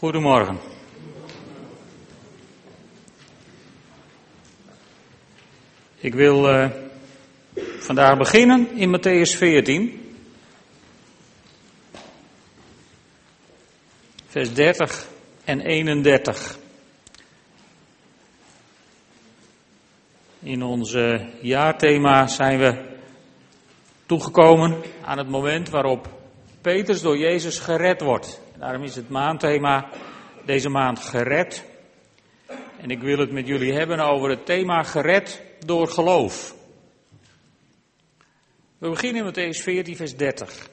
Goedemorgen. Ik wil uh, vandaag beginnen in Matthäus 14, vers 30 en 31. In ons jaarthema zijn we toegekomen aan het moment waarop Petrus door Jezus gered wordt. Daarom is het maandthema deze maand gered. En ik wil het met jullie hebben over het thema gered door geloof. We beginnen met Matthäus 14, vers 30.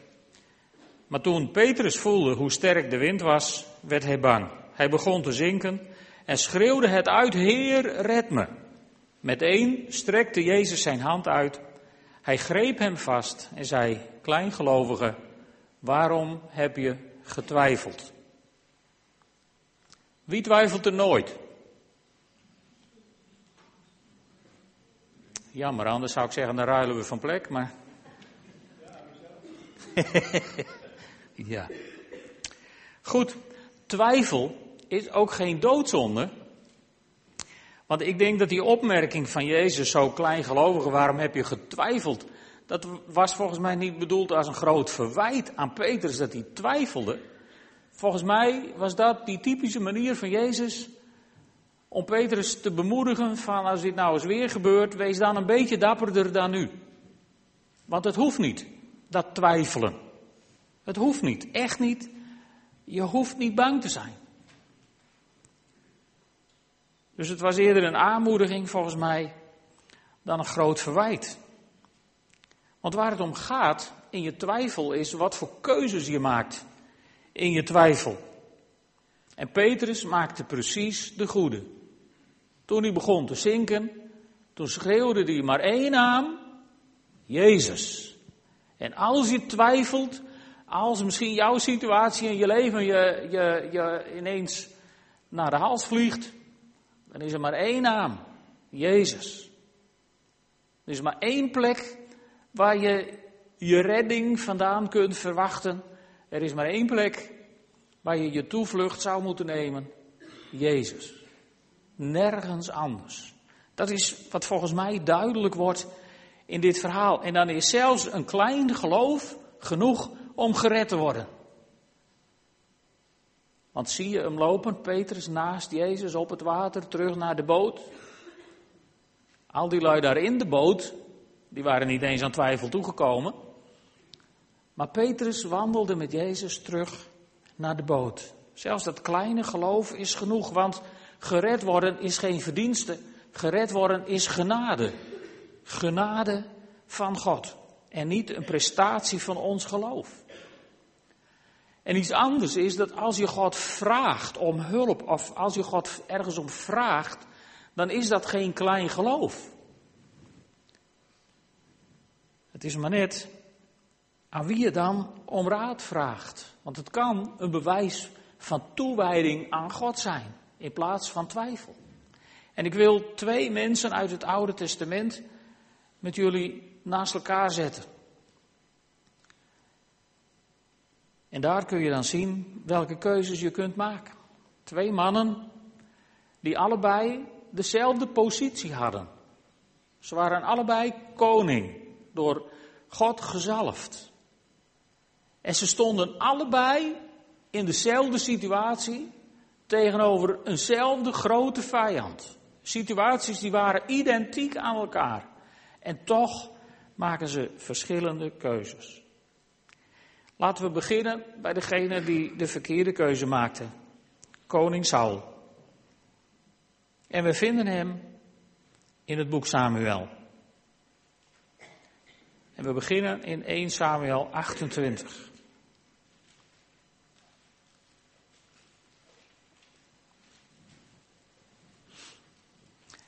Maar toen Petrus voelde hoe sterk de wind was, werd hij bang. Hij begon te zinken en schreeuwde het uit, Heer, red me. Meteen strekte Jezus zijn hand uit. Hij greep hem vast en zei, kleingelovige, waarom heb je getwijfeld? Wie twijfelt er nooit? Jammer, anders zou ik zeggen, dan ruilen we van plek, maar. ja. Goed, twijfel is ook geen doodzonde. Want ik denk dat die opmerking van Jezus, zo kleingelovige, waarom heb je getwijfeld? Dat was volgens mij niet bedoeld als een groot verwijt aan Petrus dat hij twijfelde. Volgens mij was dat die typische manier van Jezus om Petrus te bemoedigen van als dit nou eens weer gebeurt, wees dan een beetje dapperder dan nu. Want het hoeft niet, dat twijfelen. Het hoeft niet, echt niet. Je hoeft niet bang te zijn. Dus het was eerder een aanmoediging volgens mij dan een groot verwijt. Want waar het om gaat in je twijfel is wat voor keuzes je maakt in je twijfel. En Petrus maakte precies de goede. Toen hij begon te zinken, toen schreeuwde hij maar één naam, Jezus. En als je twijfelt, als misschien jouw situatie in je leven je, je, je ineens naar de hals vliegt, dan is er maar één naam, Jezus. Er is maar één plek waar je je redding vandaan kunt verwachten. Er is maar één plek waar je je toevlucht zou moeten nemen. Jezus. Nergens anders. Dat is wat volgens mij duidelijk wordt in dit verhaal. En dan is zelfs een klein geloof genoeg om gered te worden. Want zie je hem lopen, Petrus naast Jezus op het water, terug naar de boot. Al die lui daar in de boot, die waren niet eens aan twijfel toegekomen. Maar Petrus wandelde met Jezus terug naar de boot. Zelfs dat kleine geloof is genoeg, want gered worden is geen verdienste. Gered worden is genade. Genade van God. En niet een prestatie van ons geloof. En iets anders is dat als je God vraagt om hulp, of als je God ergens om vraagt, dan is dat geen klein geloof. Het is maar net aan wie je dan om raad vraagt. Want het kan een bewijs van toewijding aan God zijn, in plaats van twijfel. En ik wil twee mensen uit het Oude Testament met jullie naast elkaar zetten. En daar kun je dan zien welke keuzes je kunt maken. Twee mannen die allebei dezelfde positie hadden. Ze waren allebei koning, door God gezalfd. En ze stonden allebei in dezelfde situatie tegenover eenzelfde grote vijand. Situaties die waren identiek aan elkaar. En toch maken ze verschillende keuzes. Laten we beginnen bij degene die de verkeerde keuze maakte. Koning Saul. En we vinden hem in het boek Samuel. En we beginnen in 1 Samuel 28.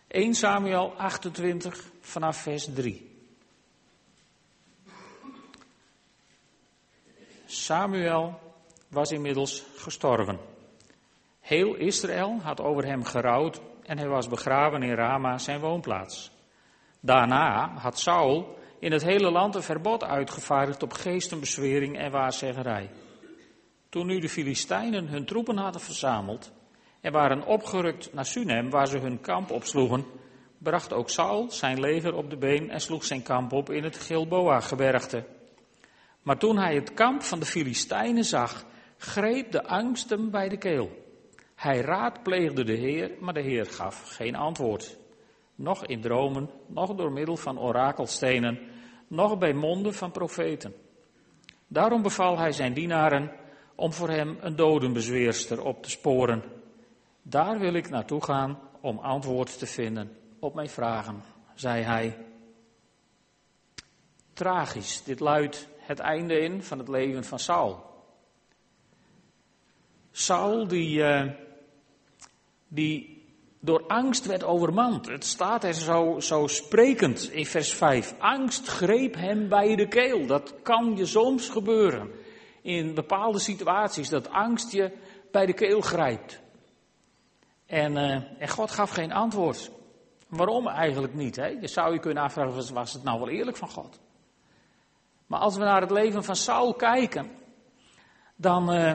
1 Samuel 28 vanaf vers 3. Samuel was inmiddels gestorven. Heel Israël had over hem gerouwd en hij was begraven in Rama, zijn woonplaats. Daarna had Saul in het hele land een verbod uitgevaardigd op geestenbezwering en waarzeggerij. Toen nu de Filistijnen hun troepen hadden verzameld en waren opgerukt naar Sunem, waar ze hun kamp opsloegen, bracht ook Saul zijn leger op de been en sloeg zijn kamp op in het Gilboa-gebergte. Maar toen hij het kamp van de Filistijnen zag, greep de angst hem bij de keel. Hij raadpleegde de Heer, maar de Heer gaf geen antwoord. Nog in dromen, nog door middel van orakelstenen, nog bij monden van profeten. Daarom beval hij zijn dienaren om voor hem een dodenbezweerster op te sporen. Daar wil ik naartoe gaan om antwoord te vinden op mijn vragen, zei hij. Tragisch, dit luidt het einde in van het leven van Saul. Saul die, uh, die door angst werd overmand. Het staat er zo, zo sprekend in vers 5. Angst greep hem bij de keel. Dat kan je soms gebeuren. In bepaalde situaties, dat angst je bij de keel grijpt. En, uh, en God gaf geen antwoord. Waarom eigenlijk niet? Hè? Je zou je kunnen afvragen, was het nou wel eerlijk van God? Maar als we naar het leven van Saul kijken, dan, uh,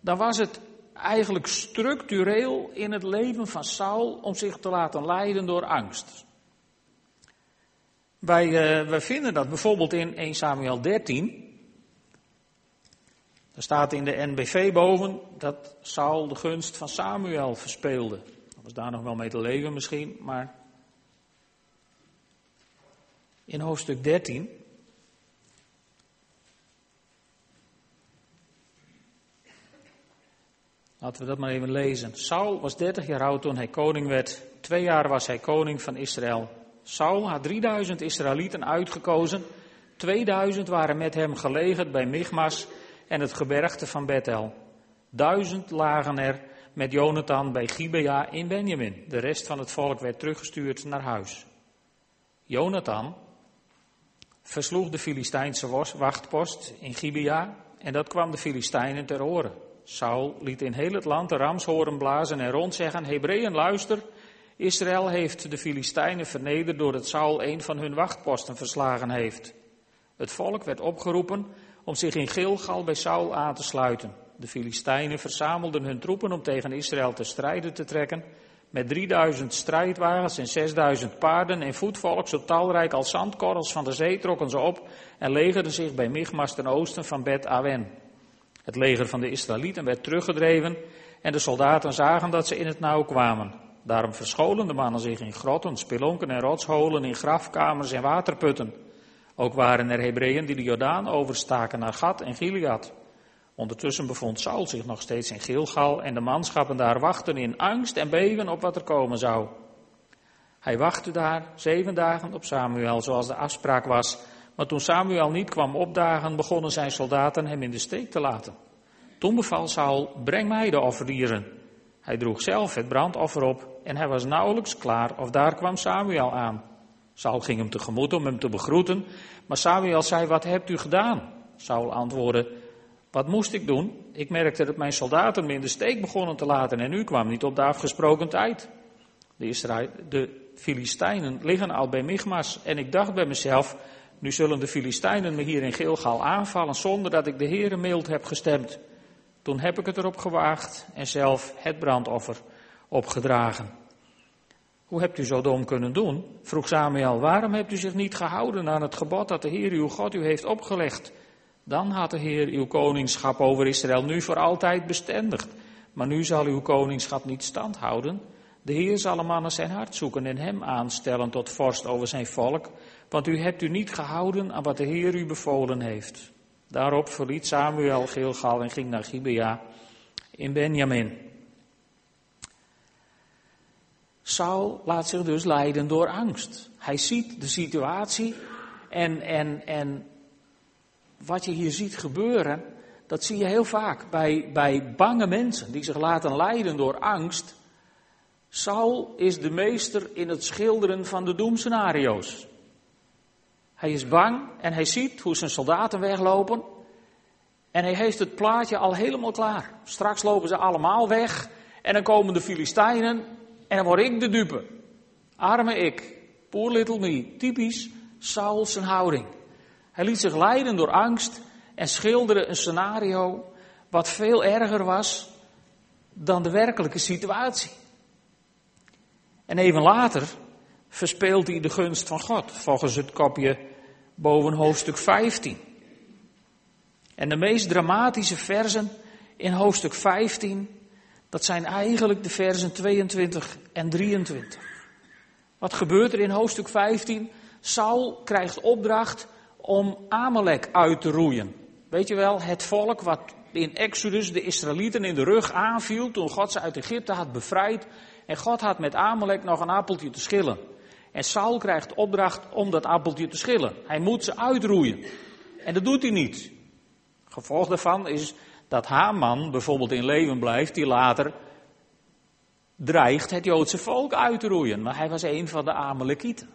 dan was het eigenlijk structureel in het leven van Saul om zich te laten leiden door angst. Wij, wij vinden dat bijvoorbeeld in 1 Samuel 13. Er staat in de NBV boven dat Saul de gunst van Samuel verspeelde. Dat was daar nog wel mee te leven misschien, maar in hoofdstuk 13 Laten we dat maar even lezen. Saul was 30 jaar oud toen hij koning werd. Twee jaar was hij koning van Israël. Saul had 3000 Israëlieten uitgekozen. 2000 waren met hem gelegerd bij Michmas en het gebergte van Bethel. Duizend lagen er met Jonathan bij Gibea in Benjamin. De rest van het volk werd teruggestuurd naar huis. Jonathan versloeg de Filistijnse wachtpost in Gibea en dat kwam de Filistijnen ter oren. Saul liet in heel het land de ramshoren blazen en rondzeggen, Hebreeën luister, Israël heeft de Filistijnen vernederd doordat Saul een van hun wachtposten verslagen heeft. Het volk werd opgeroepen om zich in Gilgal bij Saul aan te sluiten. De Filistijnen verzamelden hun troepen om tegen Israël te strijden te trekken. Met 3000 strijdwagens en 6000 paarden en voetvolk, zo talrijk als zandkorrels van de zee, trokken ze op en legerden zich bij Michmas ten oosten van Bet Awen. Het leger van de Israëlieten werd teruggedreven en de soldaten zagen dat ze in het nauw kwamen. Daarom verscholen de mannen zich in grotten, spelonken en rotsholen, in grafkamers en waterputten. Ook waren er Hebreeën die de Jordaan overstaken naar Gat en Gilead. Ondertussen bevond Saul zich nog steeds in Gilgal en de manschappen daar wachten in angst en beven op wat er komen zou. Hij wachtte daar zeven dagen op Samuel, zoals de afspraak was, maar toen Samuel niet kwam opdagen, begonnen zijn soldaten hem in de steek te laten. Toen beval Saul, breng mij de offerdieren. Hij droeg zelf het brandoffer op en hij was nauwelijks klaar of daar kwam Samuel aan. Saul ging hem tegemoet om hem te begroeten, maar Samuel zei, wat hebt u gedaan? Saul antwoordde, wat moest ik doen? Ik merkte dat mijn soldaten me in de steek begonnen te laten en u kwam niet op de afgesproken tijd. De, Israël, de Filistijnen liggen al bij Michmas en ik dacht bij mezelf, nu zullen de Filistijnen me hier in Gilgal aanvallen zonder dat ik de Heere mild heb gestemd. Toen heb ik het erop gewaagd en zelf het brandoffer opgedragen. Hoe hebt u zo dom kunnen doen? vroeg Samuel. Waarom hebt u zich niet gehouden aan het gebod dat de Heer uw God u heeft opgelegd? Dan had de Heer uw koningschap over Israël nu voor altijd bestendigd. Maar nu zal uw koningschap niet stand houden. De Heer zal een man zijn hart zoeken en hem aanstellen tot vorst over zijn volk, want u hebt u niet gehouden aan wat de Heer u bevolen heeft. Daarop verliet Samuel Gilgal en ging naar Gibea in Benjamin. Saul laat zich dus leiden door angst. Hij ziet de situatie en, en, en wat je hier ziet gebeuren, dat zie je heel vaak bij, bij bange mensen die zich laten leiden door angst. Saul is de meester in het schilderen van de doemscenario's. Hij is bang en hij ziet hoe zijn soldaten weglopen. En hij heeft het plaatje al helemaal klaar. Straks lopen ze allemaal weg. En dan komen de Filistijnen. En dan word ik de dupe. Arme ik. Poor little me. Typisch Saul zijn houding. Hij liet zich leiden door angst en schilderde een scenario wat veel erger was dan de werkelijke situatie. En even later verspeelt hij de gunst van God, volgens het kopje boven hoofdstuk 15. En de meest dramatische versen in hoofdstuk 15, dat zijn eigenlijk de versen 22 en 23. Wat gebeurt er in hoofdstuk 15? Saul krijgt opdracht om Amalek uit te roeien. Weet je wel, het volk wat in Exodus de Israëlieten in de rug aanviel toen God ze uit Egypte had bevrijd. En God had met Amalek nog een appeltje te schillen. En Saul krijgt opdracht om dat appeltje te schillen. Hij moet ze uitroeien. En dat doet hij niet. Gevolg daarvan is dat Haman bijvoorbeeld in leven blijft, die later dreigt het Joodse volk uit te roeien. Maar hij was een van de Amalekieten.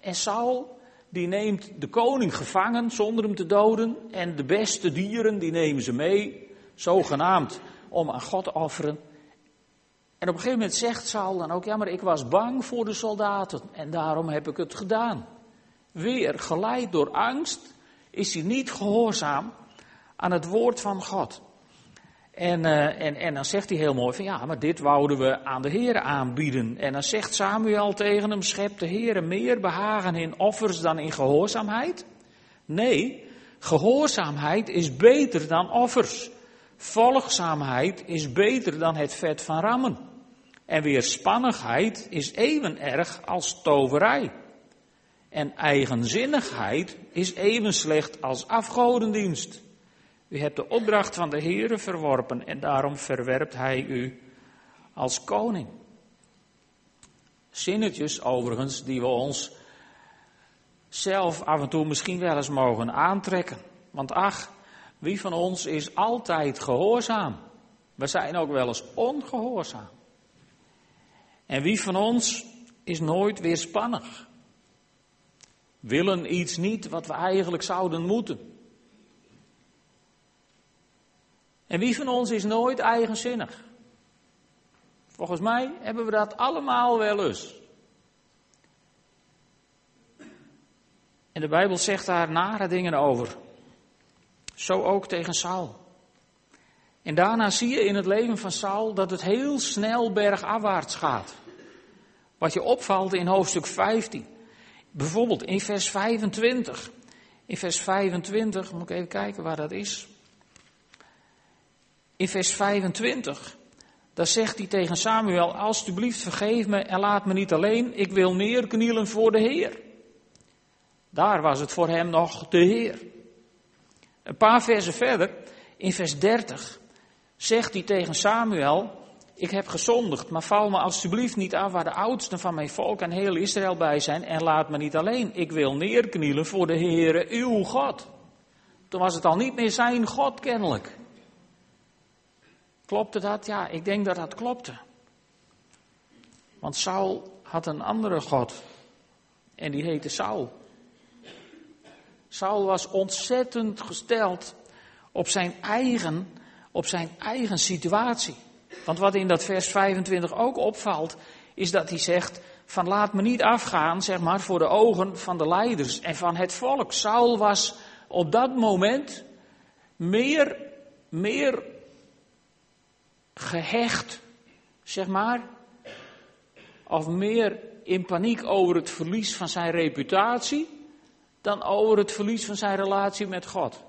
En Saul, die neemt de koning gevangen zonder hem te doden. En de beste dieren, die nemen ze mee, zogenaamd, om aan God te offeren. En op een gegeven moment zegt Saul dan ook, ja maar ik was bang voor de soldaten en daarom heb ik het gedaan. Weer geleid door angst is hij niet gehoorzaam aan het woord van God. En, uh, en, en dan zegt hij heel mooi van ja, maar dit wouden we aan de Heer aanbieden. En dan zegt Samuel tegen hem, schept de Heer meer behagen in offers dan in gehoorzaamheid? Nee, gehoorzaamheid is beter dan offers. Volgzaamheid is beter dan het vet van rammen. En weerspannigheid is even erg als toverij. En eigenzinnigheid is even slecht als afgodendienst. U hebt de opdracht van de Heere verworpen en daarom verwerpt hij u als koning. Zinnetjes overigens die we ons zelf af en toe misschien wel eens mogen aantrekken. Want ach, wie van ons is altijd gehoorzaam? We zijn ook wel eens ongehoorzaam. En wie van ons is nooit weerspannig? Willen iets niet wat we eigenlijk zouden moeten? En wie van ons is nooit eigenzinnig? Volgens mij hebben we dat allemaal wel eens. En de Bijbel zegt daar nare dingen over. Zo ook tegen Saul. En daarna zie je in het leven van Saul dat het heel snel bergafwaarts gaat. Wat je opvalt in hoofdstuk 15. Bijvoorbeeld in vers 25. In vers 25, moet ik even kijken waar dat is. In vers 25, daar zegt hij tegen Samuel, alstublieft vergeef me en laat me niet alleen, ik wil neerknielen voor de Heer. Daar was het voor hem nog de Heer. Een paar versen verder, in vers 30, zegt hij tegen Samuel, ik heb gezondigd, maar val me alstublieft niet af waar de oudsten van mijn volk en heel Israël bij zijn en laat me niet alleen. Ik wil neerknielen voor de Heere, uw God. Toen was het al niet meer zijn God kennelijk. Klopte dat? Ja, ik denk dat dat klopte. Want Saul had een andere God. En die heette Saul. Saul was ontzettend gesteld op zijn eigen, op zijn eigen situatie. Want wat in dat vers 25 ook opvalt, is dat hij zegt: van laat me niet afgaan, zeg maar, voor de ogen van de leiders en van het volk. Saul was op dat moment meer, meer gehecht, zeg maar, of meer in paniek over het verlies van zijn reputatie, dan over het verlies van zijn relatie met God.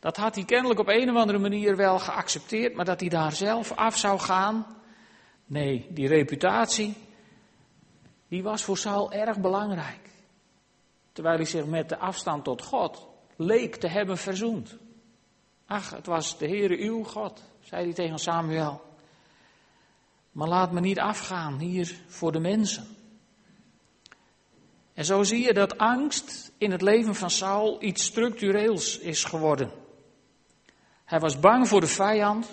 Dat had hij kennelijk op een of andere manier wel geaccepteerd, maar dat hij daar zelf af zou gaan. Nee, die reputatie, die was voor Saul erg belangrijk. Terwijl hij zich met de afstand tot God leek te hebben verzoend. Ach, het was de Heere uw God, zei hij tegen Samuel. Maar laat me niet afgaan hier voor de mensen. En zo zie je dat angst in het leven van Saul iets structureels is geworden. Hij was bang voor de vijand.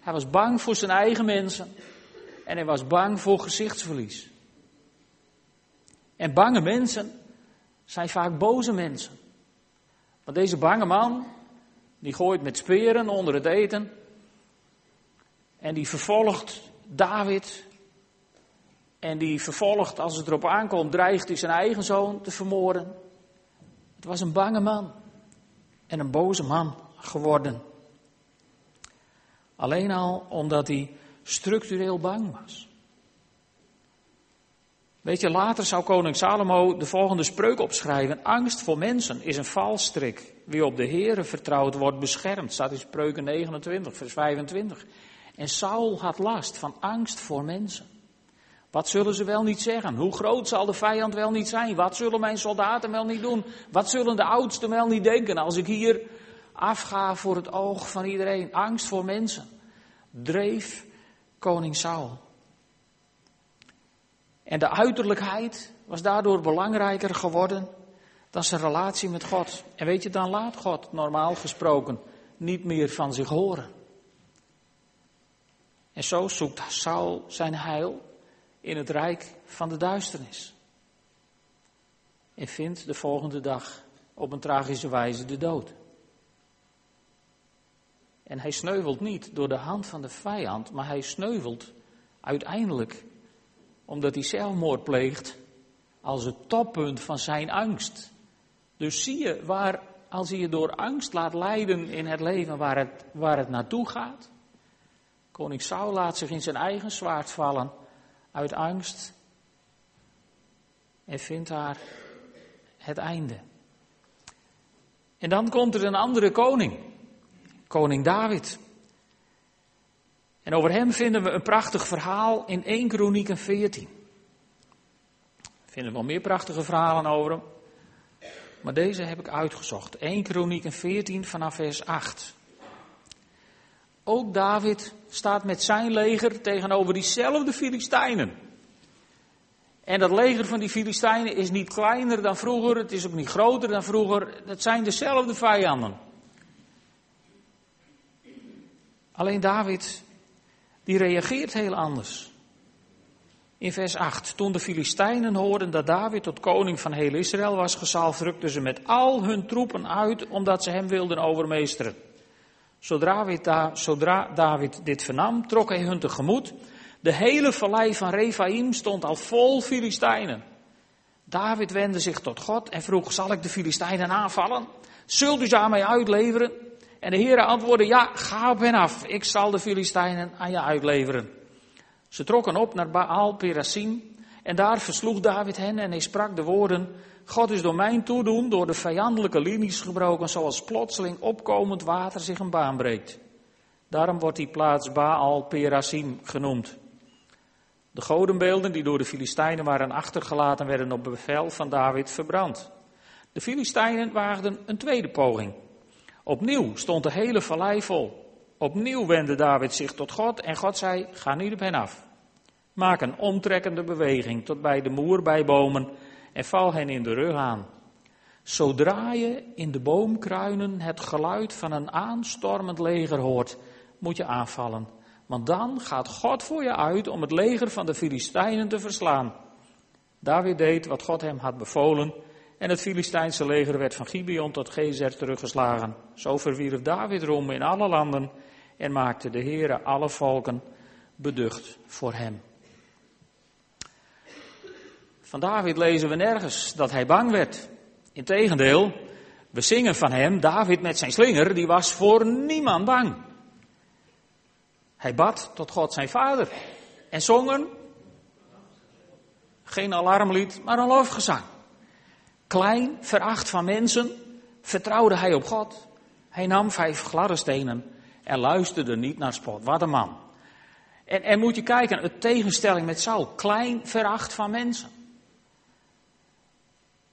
Hij was bang voor zijn eigen mensen. En hij was bang voor gezichtsverlies. En bange mensen zijn vaak boze mensen. Want deze bange man, die gooit met speren onder het eten. En die vervolgt David. En die vervolgt, als het erop aankomt, dreigt hij zijn eigen zoon te vermoorden. Het was een bange man. En een boze man geworden. Alleen al omdat hij structureel bang was. Weet je, later zou koning Salomo de volgende spreuk opschrijven. Angst voor mensen is een valstrik. Wie op de Heere vertrouwt wordt beschermd. Staat in spreuken 29, vers 25. En Saul had last van angst voor mensen. Wat zullen ze wel niet zeggen? Hoe groot zal de vijand wel niet zijn? Wat zullen mijn soldaten wel niet doen? Wat zullen de oudsten wel niet denken als ik hier afga voor het oog van iedereen? Angst voor mensen dreef koning Saul. En de uiterlijkheid was daardoor belangrijker geworden dan zijn relatie met God. En weet je, dan laat God normaal gesproken niet meer van zich horen. En zo zoekt Saul zijn heil in het rijk van de duisternis. En vindt de volgende dag op een tragische wijze de dood. En hij sneuvelt niet door de hand van de vijand, maar hij sneuvelt uiteindelijk omdat hij zelfmoord pleegt als het toppunt van zijn angst. Dus zie je waar, als hij je door angst laat leiden in het leven waar het, waar het naartoe gaat. Koning Saul laat zich in zijn eigen zwaard vallen uit angst en vindt daar het einde. En dan komt er een andere koning, koning David. En over hem vinden we een prachtig verhaal in 1 Kronieken 14. We vinden wel meer prachtige verhalen over hem. Maar deze heb ik uitgezocht. 1 Kronieken 14 vanaf vers 8. Ook David staat met zijn leger tegenover diezelfde Filistijnen. En dat leger van die Filistijnen is niet kleiner dan vroeger, het is ook niet groter dan vroeger. Het zijn dezelfde vijanden. Alleen David, die reageert heel anders. In vers 8, toen de Filistijnen hoorden dat David tot koning van heel Israël was gezalfd, rukten ze met al hun troepen uit omdat ze hem wilden overmeesteren. Zodra, David dit vernam, trok hij hun tegemoet. De hele vallei van Rephaim stond al vol Filistijnen. David wendde zich tot God en vroeg, zal ik de Filistijnen aanvallen? Zult u ze aan mij uitleveren? En de Heere antwoordde, ja, ga op hen af. Ik zal de Filistijnen aan je uitleveren. Ze trokken op naar Baal Perasim en daar versloeg David hen en hij sprak de woorden, God is door mijn toedoen door de vijandelijke linies gebroken, zoals plotseling opkomend water zich een baan breekt. Daarom wordt die plaats Baal Perasim genoemd. De godenbeelden die door de Filistijnen waren achtergelaten, werden op bevel van David verbrand. De Filistijnen waagden een tweede poging. Opnieuw stond de hele vallei vol. Opnieuw wendde David zich tot God en God zei: Ga niet op hen af. Maak een omtrekkende beweging tot bij de moerbijbomen en val hen in de rug aan. Zodra je in de boomkruinen het geluid van een aanstormend leger hoort, moet je aanvallen. Want dan gaat God voor je uit om het leger van de Filistijnen te verslaan. David deed wat God hem had bevolen en het Filistijnse leger werd van Gibeon tot Gezer teruggeslagen. Zo verwierf David roem in alle landen en maakte de Heere alle volken beducht voor hem. Van David lezen we nergens dat hij bang werd. Integendeel, we zingen van hem, David met zijn slinger, die was voor niemand bang. Hij bad tot God zijn vader en zongen geen alarmlied, maar een lofgezang. Klein, veracht van mensen, vertrouwde hij op God. Hij nam vijf gladde stenen en luisterde niet naar spot. Wat een man. En, en moet je kijken, het tegenstelling met Saul. Klein, veracht van mensen.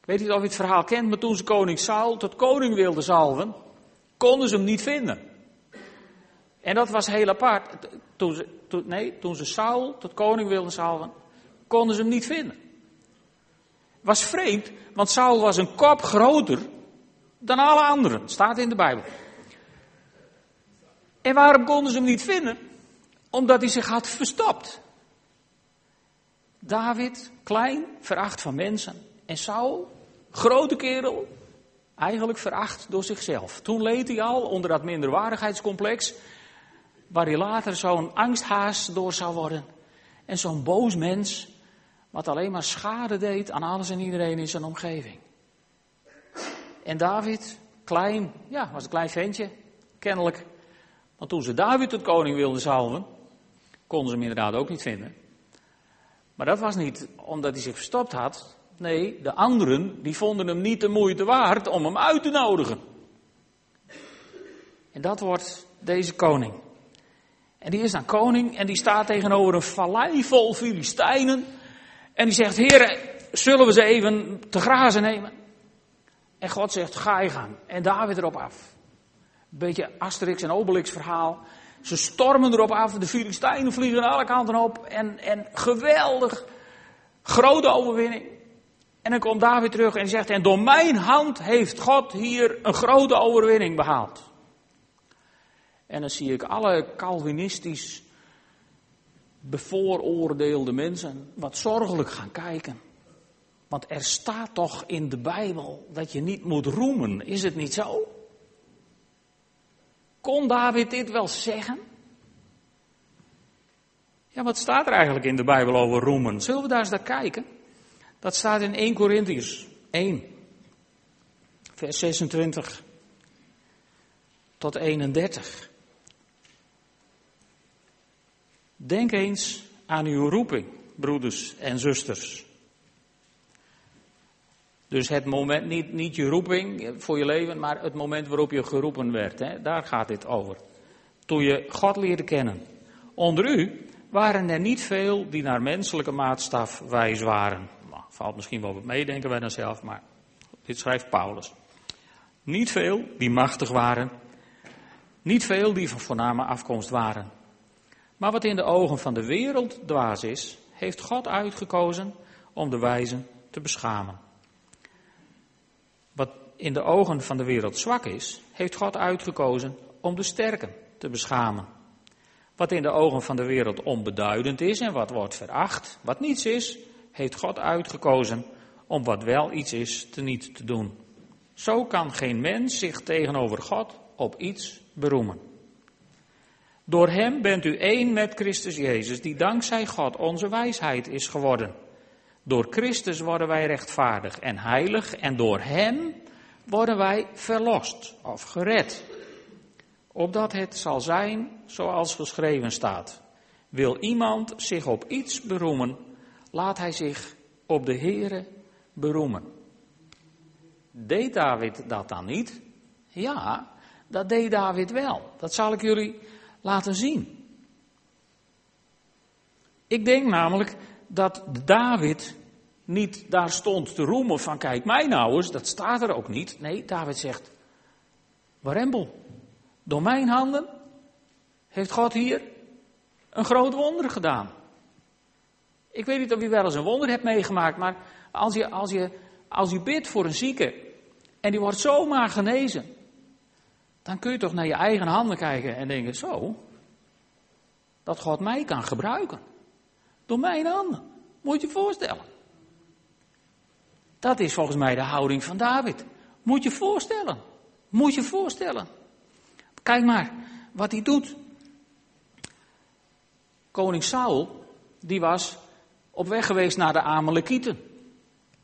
Weet u of je het verhaal kent, maar toen ze koning Saul tot koning wilden zalven, konden ze hem niet vinden. En dat was heel apart. Toen ze, nee, toen ze Saul tot koning wilden zalven, konden ze hem niet vinden. Was vreemd, want Saul was een kop groter dan alle anderen, staat in de Bijbel. En waarom konden ze hem niet vinden? Omdat hij zich had verstopt. David, klein, veracht van mensen. En Saul, Grote kerel, eigenlijk veracht door zichzelf. Toen leed hij al onder dat minderwaardigheidscomplex, waar hij later zo'n angsthaas door zou worden. En zo'n boos mens, wat alleen maar schade deed aan alles en iedereen in zijn omgeving. En David, klein, ja, was een klein ventje, kennelijk Want toen ze David tot koning wilden salven, konden ze hem inderdaad ook niet vinden. Maar dat was niet omdat hij zich verstopt had. Nee, de anderen die vonden hem niet de moeite waard om hem uit te nodigen. En dat wordt deze koning. En die is dan koning en die staat tegenover een vallei vol Filistijnen. En die zegt, heren, zullen we ze even te grazen nemen? En God zegt, ga je gang. En David erop af. Beetje Asterix en Obelix verhaal. Ze stormen erop af, de Filistijnen vliegen alle kanten op. En, en geweldig, grote overwinning. En dan komt David terug en zegt, en door mijn hand heeft God hier een grote overwinning behaald. En dan zie ik alle Calvinistisch bevooroordeelde mensen wat zorgelijk gaan kijken. Want er staat toch in de Bijbel dat je niet moet roemen, is het niet zo? Kon David dit wel zeggen? Ja, wat staat er eigenlijk in de Bijbel over roemen? Zullen we daar eens naar kijken? Dat staat in 1 Corinthians 1, vers 26 tot 31. Denk eens aan uw roeping, broeders en zusters. Dus het moment, niet, niet je roeping voor je leven, maar het moment waarop je geroepen werd. Hè? Daar gaat dit over. Toen je God leerde kennen. Onder u waren er niet veel die naar menselijke maatstaf wijs waren. Nou, valt misschien wel wat mee, denken wij dan zelf, maar dit schrijft Paulus. Niet veel die machtig waren. Niet veel die van voorname afkomst waren. Maar wat in de ogen van de wereld dwaas is, heeft God uitgekozen om de wijzen te beschamen. Wat in de ogen van de wereld zwak is, heeft God uitgekozen om de sterken te beschamen. Wat in de ogen van de wereld onbeduidend is en wat wordt veracht, wat niets is, heeft God uitgekozen om wat wel iets is te niet te doen. Zo kan geen mens zich tegenover God op iets beroemen. Door Hem bent u één met Christus Jezus, die dankzij God onze wijsheid is geworden. Door Christus worden wij rechtvaardig en heilig en door Hem worden wij verlost of gered. Opdat het zal zijn zoals geschreven staat. Wil iemand zich op iets beroemen, laat hij zich op de Heere beroemen. Deed David dat dan niet? Ja, dat deed David wel. Dat zal ik jullie laten zien. Ik denk namelijk dat David niet daar stond te roemen van kijk mij nou eens, dat staat er ook niet. Nee, David zegt, warembel, door mijn handen heeft God hier een groot wonder gedaan. Ik weet niet of je wel eens een wonder hebt meegemaakt, maar als je, als je, als je bidt voor een zieke en die wordt zomaar genezen, dan kun je toch naar je eigen handen kijken en denken, zo, dat God mij kan gebruiken. Door mijn handen. Moet je je voorstellen. Dat is volgens mij de houding van David. Moet je voorstellen. Moet je voorstellen. Kijk maar wat hij doet. Koning Saul, die was op weg geweest naar de Amalekieten.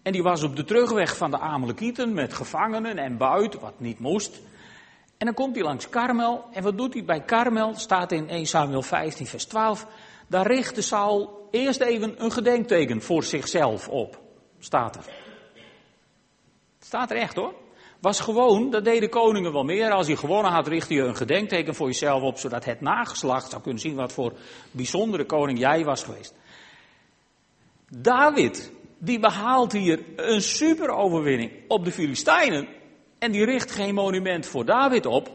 En die was op de terugweg van de Amalekieten met gevangenen en buit, wat niet moest. En dan komt hij langs Karmel. En wat doet hij bij Karmel? Staat in 1 Samuel 15, vers 12. Daar richtte Saul eerst even een gedenkteken voor zichzelf op. Staat er. Staat er echt hoor. Was gewoon, dat deden koningen wel meer. Als je gewonnen had, richtte je een gedenkteken voor jezelf op, zodat het nageslacht zou kunnen zien wat voor bijzondere koning jij was geweest. David, die behaalt hier een super overwinning op de Filistijnen. En die richt geen monument voor David op,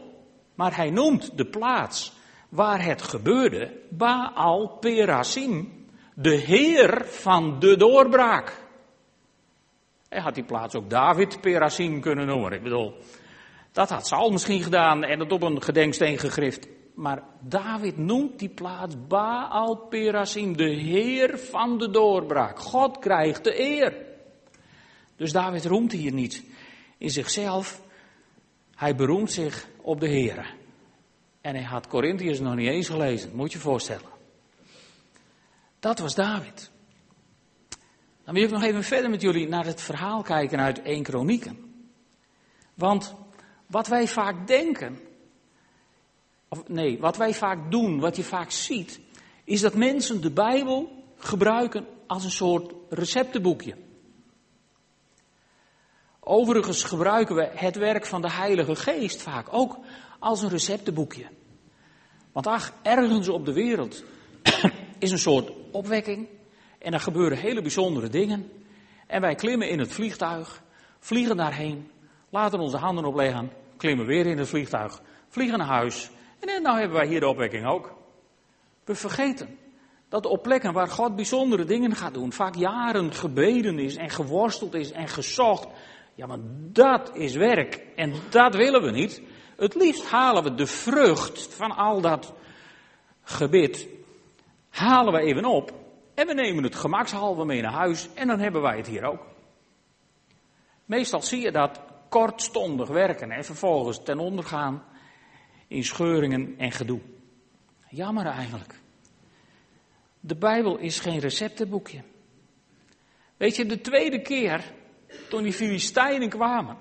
maar hij noemt de plaats waar het gebeurde Baal Perasim, de heer van de doorbraak. Hij had die plaats ook David Perasim kunnen noemen. Ik bedoel, dat had Saul misschien gedaan en het op een gedenksteen gegrift. Maar David noemt die plaats Baal Perasim, de heer van de doorbraak. God krijgt de eer. Dus David roemt hier niet in zichzelf. Hij beroemt zich op de Heer. En hij had Corinthiërs nog niet eens gelezen, moet je voorstellen. Dat was David. Dan wil ik nog even verder met jullie naar het verhaal kijken uit 1 Kronieken. Want wat wij vaak denken, of nee, wat wij vaak doen, wat je vaak ziet, is dat mensen de Bijbel gebruiken als een soort receptenboekje. Overigens gebruiken we het werk van de Heilige Geest vaak ook als een receptenboekje. Want ach, ergens op de wereld is een soort opwekking en er gebeuren hele bijzondere dingen. En wij klimmen in het vliegtuig, vliegen daarheen, laten onze handen opleggen, klimmen weer in het vliegtuig, vliegen naar huis. En nou hebben wij hier de opwekking ook. We vergeten dat op plekken waar God bijzondere dingen gaat doen, vaak jaren gebeden is en geworsteld is en gezocht. Ja, maar dat is werk en dat willen we niet. Het liefst halen we de vrucht van al dat gebed, halen we even op en we nemen het gemakshalve mee naar huis en dan hebben wij het hier ook. Meestal zie je dat kortstondig werken en vervolgens ten onder gaan in scheuringen en gedoe. Jammer eigenlijk. De Bijbel is geen receptenboekje. Weet je, de tweede keer toen die Filistijnen kwamen,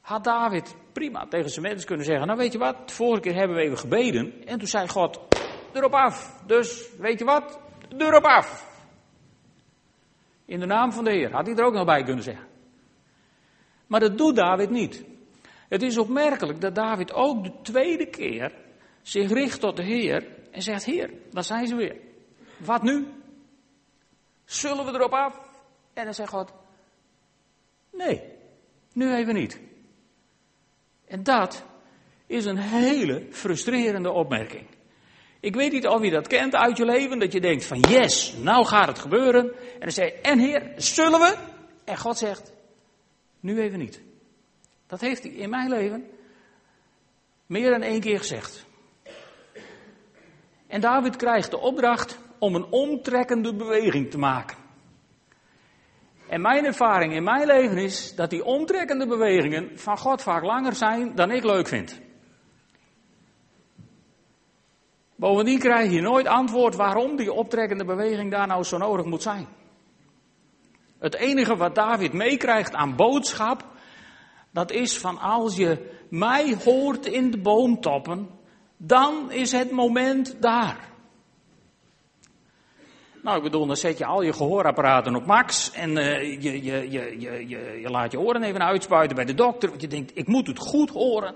had David prima tegen zijn mensen kunnen zeggen: Nou, weet je wat, de vorige keer hebben we even gebeden. En toen zei God: Erop af. Dus, weet je wat, erop af. In de naam van de Heer, had hij er ook nog bij kunnen zeggen. Maar dat doet David niet. Het is opmerkelijk dat David ook de tweede keer zich richt tot de Heer en zegt: Heer, daar zijn ze weer. Wat nu? Zullen we erop af? En dan zegt God: Nee, nu even niet. En dat is een hele frustrerende opmerking. Ik weet niet of je dat kent uit je leven, dat je denkt van yes, nou gaat het gebeuren. En dan zeg je, en heer, zullen we? En God zegt, nu even niet. Dat heeft hij in mijn leven meer dan één keer gezegd. En David krijgt de opdracht om een omtrekkende beweging te maken. En mijn ervaring in mijn leven is dat die omtrekkende bewegingen van God vaak langer zijn dan ik leuk vind. Bovendien krijg je nooit antwoord waarom die optrekkende beweging daar nou zo nodig moet zijn. Het enige wat David meekrijgt aan boodschap, dat is van als je mij hoort in de boomtoppen, dan is het moment daar. Nou, ik bedoel, dan zet je al je gehoorapparaten op max en uh, je, je, je, je, je, laat je oren even uitspuiten bij de dokter, want je denkt, ik moet het goed horen.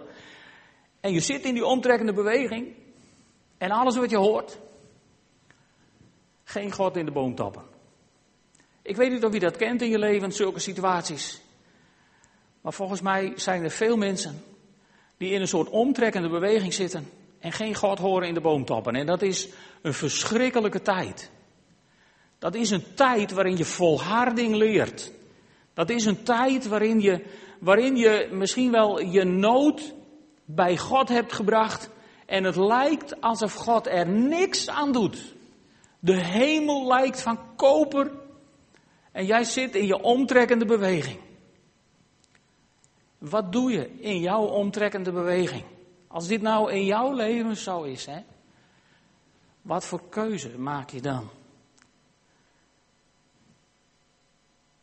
En je zit in die omtrekkende beweging en alles wat je hoort, geen God in de boom tappen. Ik weet niet of je dat kent in je leven, zulke situaties. Maar volgens mij zijn er veel mensen die in een soort omtrekkende beweging zitten en geen God horen in de boom tappen. En dat is een verschrikkelijke tijd. Dat is een tijd waarin je volharding leert. Dat is een tijd waarin je, waarin je misschien wel je nood bij God hebt gebracht. En het lijkt alsof God er niks aan doet. De hemel lijkt van koper. En jij zit in je omtrekkende beweging. Wat doe je in jouw omtrekkende beweging? Als dit nou in jouw leven zo is, hè? Wat voor keuze maak je dan?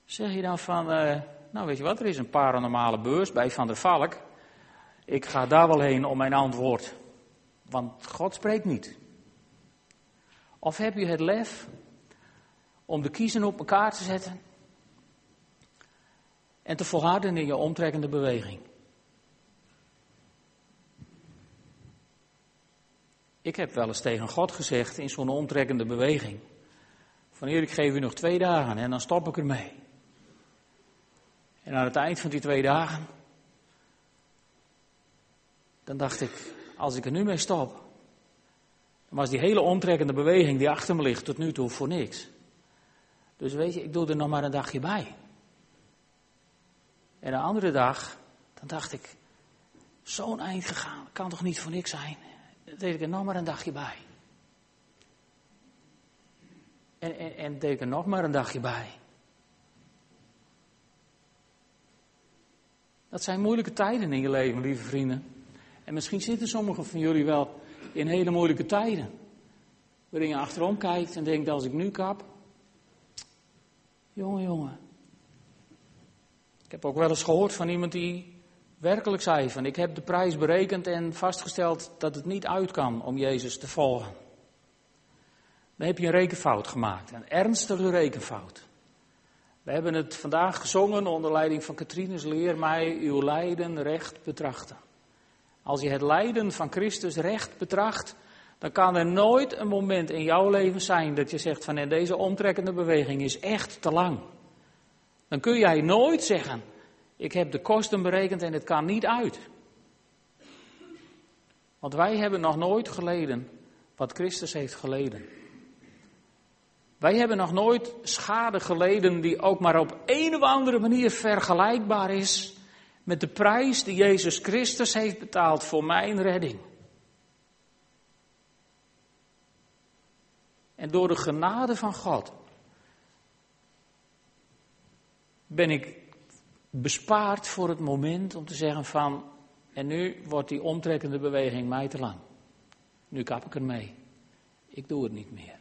Zeg je dan van, uh, nou weet je wat, er is een paranormale beurs bij Van der Valk. Ik ga daar wel heen om mijn antwoord. Want God spreekt niet. Of heb je het lef om de kiezen op elkaar te zetten en te volharden in je omtrekkende beweging? Ik heb wel eens tegen God gezegd in zo'n omtrekkende beweging: Van Heer, ik geef u nog twee dagen en dan stop ik ermee. En aan het eind van die twee dagen, dan dacht ik, als ik er nu mee stop, dan was die hele omtrekkende beweging die achter me ligt tot nu toe voor niks. Dus weet je, ik doe er nog maar een dagje bij. En een andere dag, dan dacht ik, zo'n eind gegaan, kan toch niet voor niks zijn? Dan deed ik er nog maar een dagje bij. En, en, en deed ik er nog maar een dagje bij. Dat zijn moeilijke tijden in je leven, lieve vrienden. En misschien zitten sommigen van jullie wel in hele moeilijke tijden. Waarin je achterom kijkt en denkt, als ik nu kap. Jongen, jongen. Ik heb ook wel eens gehoord van iemand die werkelijk zei van ik heb de prijs berekend en vastgesteld dat het niet uit kan om Jezus te volgen. Dan heb je een rekenfout gemaakt, een ernstige rekenfout. We hebben het vandaag gezongen onder leiding van Katrines Leer mij uw lijden recht betrachten. Als je het lijden van Christus recht betracht, dan kan er nooit een moment in jouw leven zijn dat je zegt van deze omtrekkende beweging is echt te lang. Dan kun jij nooit zeggen, ik heb de kosten berekend en het kan niet uit. Want wij hebben nog nooit geleden wat Christus heeft geleden. Wij hebben nog nooit schade geleden die ook maar op een of andere manier vergelijkbaar is met de prijs die Jezus Christus heeft betaald voor mijn redding. En door de genade van God ben ik bespaard voor het moment om te zeggen van, en nu wordt die omtrekkende beweging mij te lang. Nu kap ik ermee. Ik doe het niet meer.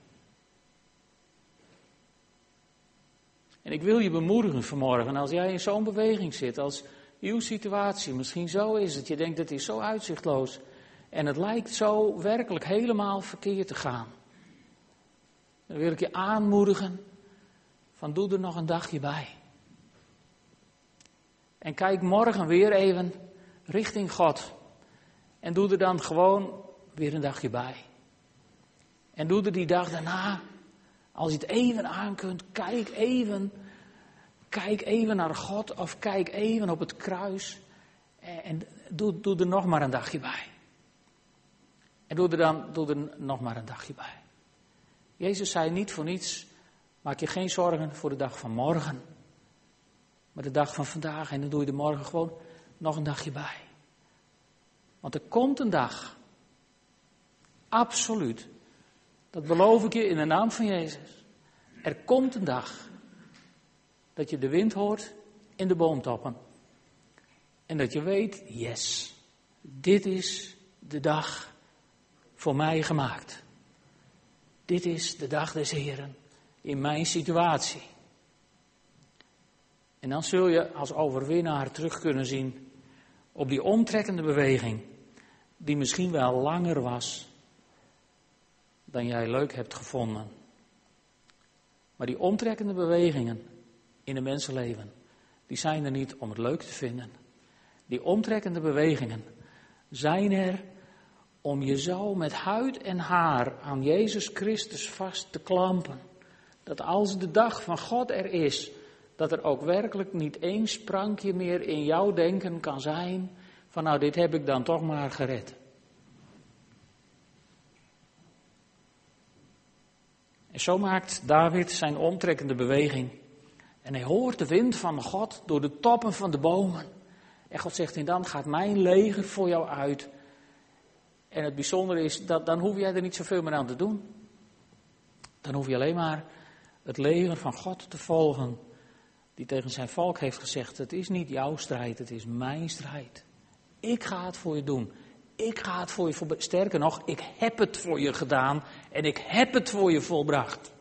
En ik wil je bemoedigen vanmorgen, als jij in zo'n beweging zit, als uw situatie misschien zo is, dat je denkt, het is zo uitzichtloos en het lijkt zo werkelijk helemaal verkeerd te gaan. Dan wil ik je aanmoedigen van doe er nog een dagje bij. En kijk morgen weer even richting God. En doe er dan gewoon weer een dagje bij. En doe er die dag daarna, als je het even aan kunt, kijk even, kijk even naar God of kijk even op het kruis. En doe, doe er nog maar een dagje bij. En doe er dan doe er nog maar een dagje bij. Jezus zei niet voor niets, maak je geen zorgen voor de dag van morgen. Maar de dag van vandaag en dan doe je er morgen gewoon nog een dagje bij. Want er komt een dag. Absoluut. Dat beloof ik je in de naam van Jezus. Er komt een dag dat je de wind hoort in de boomtoppen. En dat je weet, yes, dit is de dag voor mij gemaakt. Dit is de dag des Heren in mijn situatie. En dan zul je als overwinnaar terug kunnen zien op die omtrekkende beweging, die misschien wel langer was dan jij leuk hebt gevonden. Maar die omtrekkende bewegingen in een mensenleven, die zijn er niet om het leuk te vinden. Die omtrekkende bewegingen zijn er om je zo met huid en haar aan Jezus Christus vast te klampen. Dat als de dag van God er is, dat er ook werkelijk niet één sprankje meer in jouw denken kan zijn van nou dit heb ik dan toch maar gered. En zo maakt David zijn omtrekkende beweging. En hij hoort de wind van God door de toppen van de bomen. En God zegt, en dan gaat mijn leger voor jou uit. En het bijzondere is, dat dan hoef jij er niet zoveel meer aan te doen. Dan hoef je alleen maar het leger van God te volgen die tegen zijn volk heeft gezegd: Het is niet jouw strijd, het is mijn strijd. Ik ga het voor je doen. Ik ga het voor je volbrengen. Sterker nog, ik heb het voor je gedaan en ik heb het voor je volbracht.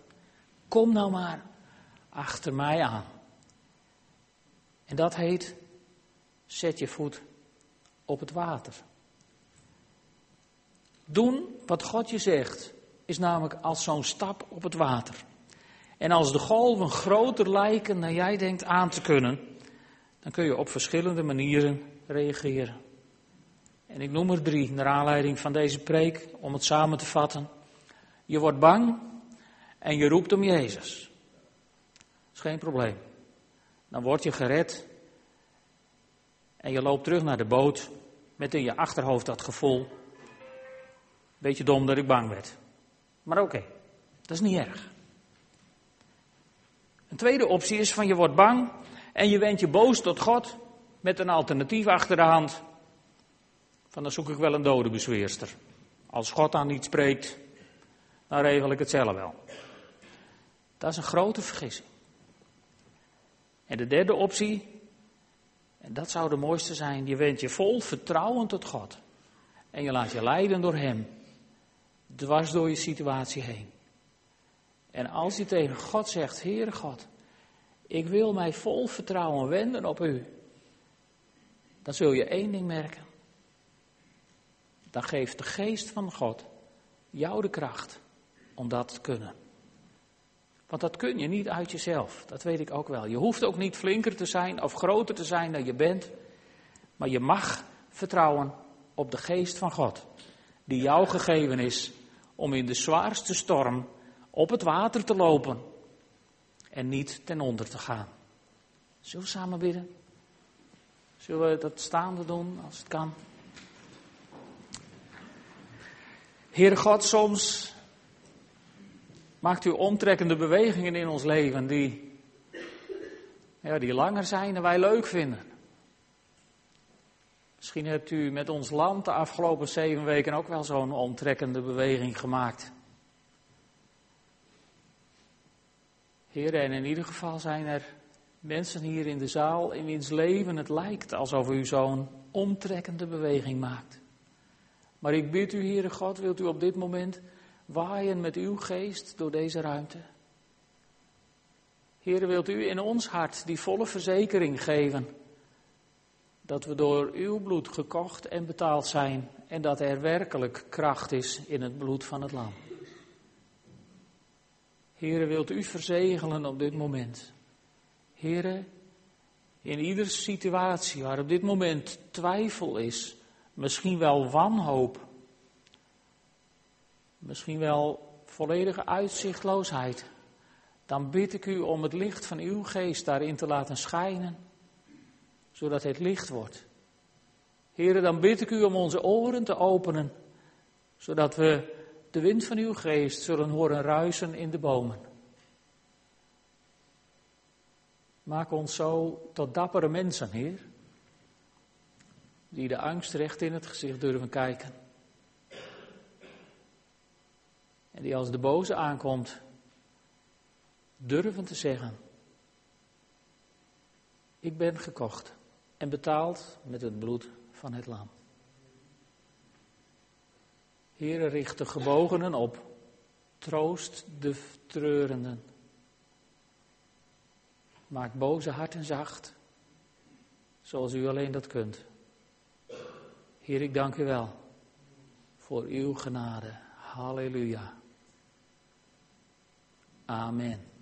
Kom nou maar achter mij aan. En dat heet: zet je voet op het water. Doen wat God je zegt, is namelijk als zo'n stap op het water. En als de golven groter lijken dan jij denkt aan te kunnen, dan kun je op verschillende manieren reageren. En ik noem er drie naar aanleiding van deze preek, om het samen te vatten. Je wordt bang en je roept om Jezus. Dat is geen probleem. Dan word je gered en je loopt terug naar de boot met in je achterhoofd dat gevoel. Beetje dom dat ik bang werd. Maar oké, dat is niet erg. Een tweede optie is van je wordt bang en je wendt je boos tot God met een alternatief achter de hand. Van dan zoek ik wel een dode bezweerster. Als God aan niet spreekt, dan regel ik het zelf wel. Dat is een grote vergissing. En de derde optie, en dat zou de mooiste zijn, je wendt je vol vertrouwen tot God. En je laat je leiden door Hem, dwars door je situatie heen. En als je tegen God zegt, Heere God, ik wil mij vol vertrouwen wenden op U. dan zul je één ding merken. Dan geeft de geest van God jou de kracht om dat te kunnen. Want dat kun je niet uit jezelf, dat weet ik ook wel. Je hoeft ook niet flinker te zijn of groter te zijn dan je bent, maar je mag vertrouwen op de geest van God, die jou gegeven is om in de zwaarste storm op het water te lopen en niet ten onder te gaan. Zullen we samen bidden? Zullen we dat staande doen als het kan? Heere God, soms maakt u omtrekkende bewegingen in ons leven die, ja, die langer zijn dan wij leuk vinden. Misschien hebt u met ons land de afgelopen zeven weken ook wel zo'n omtrekkende beweging gemaakt. Heer, en in ieder geval zijn er mensen hier in de zaal in wiens leven het lijkt alsof u zo'n omtrekkende beweging maakt. Maar ik bid u, Heere God, wilt u op dit moment waaien met uw geest door deze ruimte? Heere, wilt u in ons hart die volle verzekering geven dat we door uw bloed gekocht en betaald zijn en dat er werkelijk kracht is in het bloed van het lam. Heere, wilt u verzegelen op dit moment. Heere, in iedere situatie waar op dit moment twijfel is, misschien wel wanhoop, misschien wel volledige uitzichtloosheid, dan bid ik u om het licht van uw geest daarin te laten schijnen, zodat het licht wordt. Heren, dan bid ik u om onze oren te openen, zodat we de wind van uw geest zullen horen ruisen in de bomen. Maak ons zo tot dappere mensen, Heer, die de angst recht in het gezicht durven kijken. En die als de boze aankomt, durven te zeggen, ik ben gekocht en betaald met het bloed van het lam. Heere, richt de gebogenen op, troost de treurenden. Maak boze harten zacht, zoals u alleen dat kunt. Heer, ik dank u wel voor uw genade. Halleluja. Amen.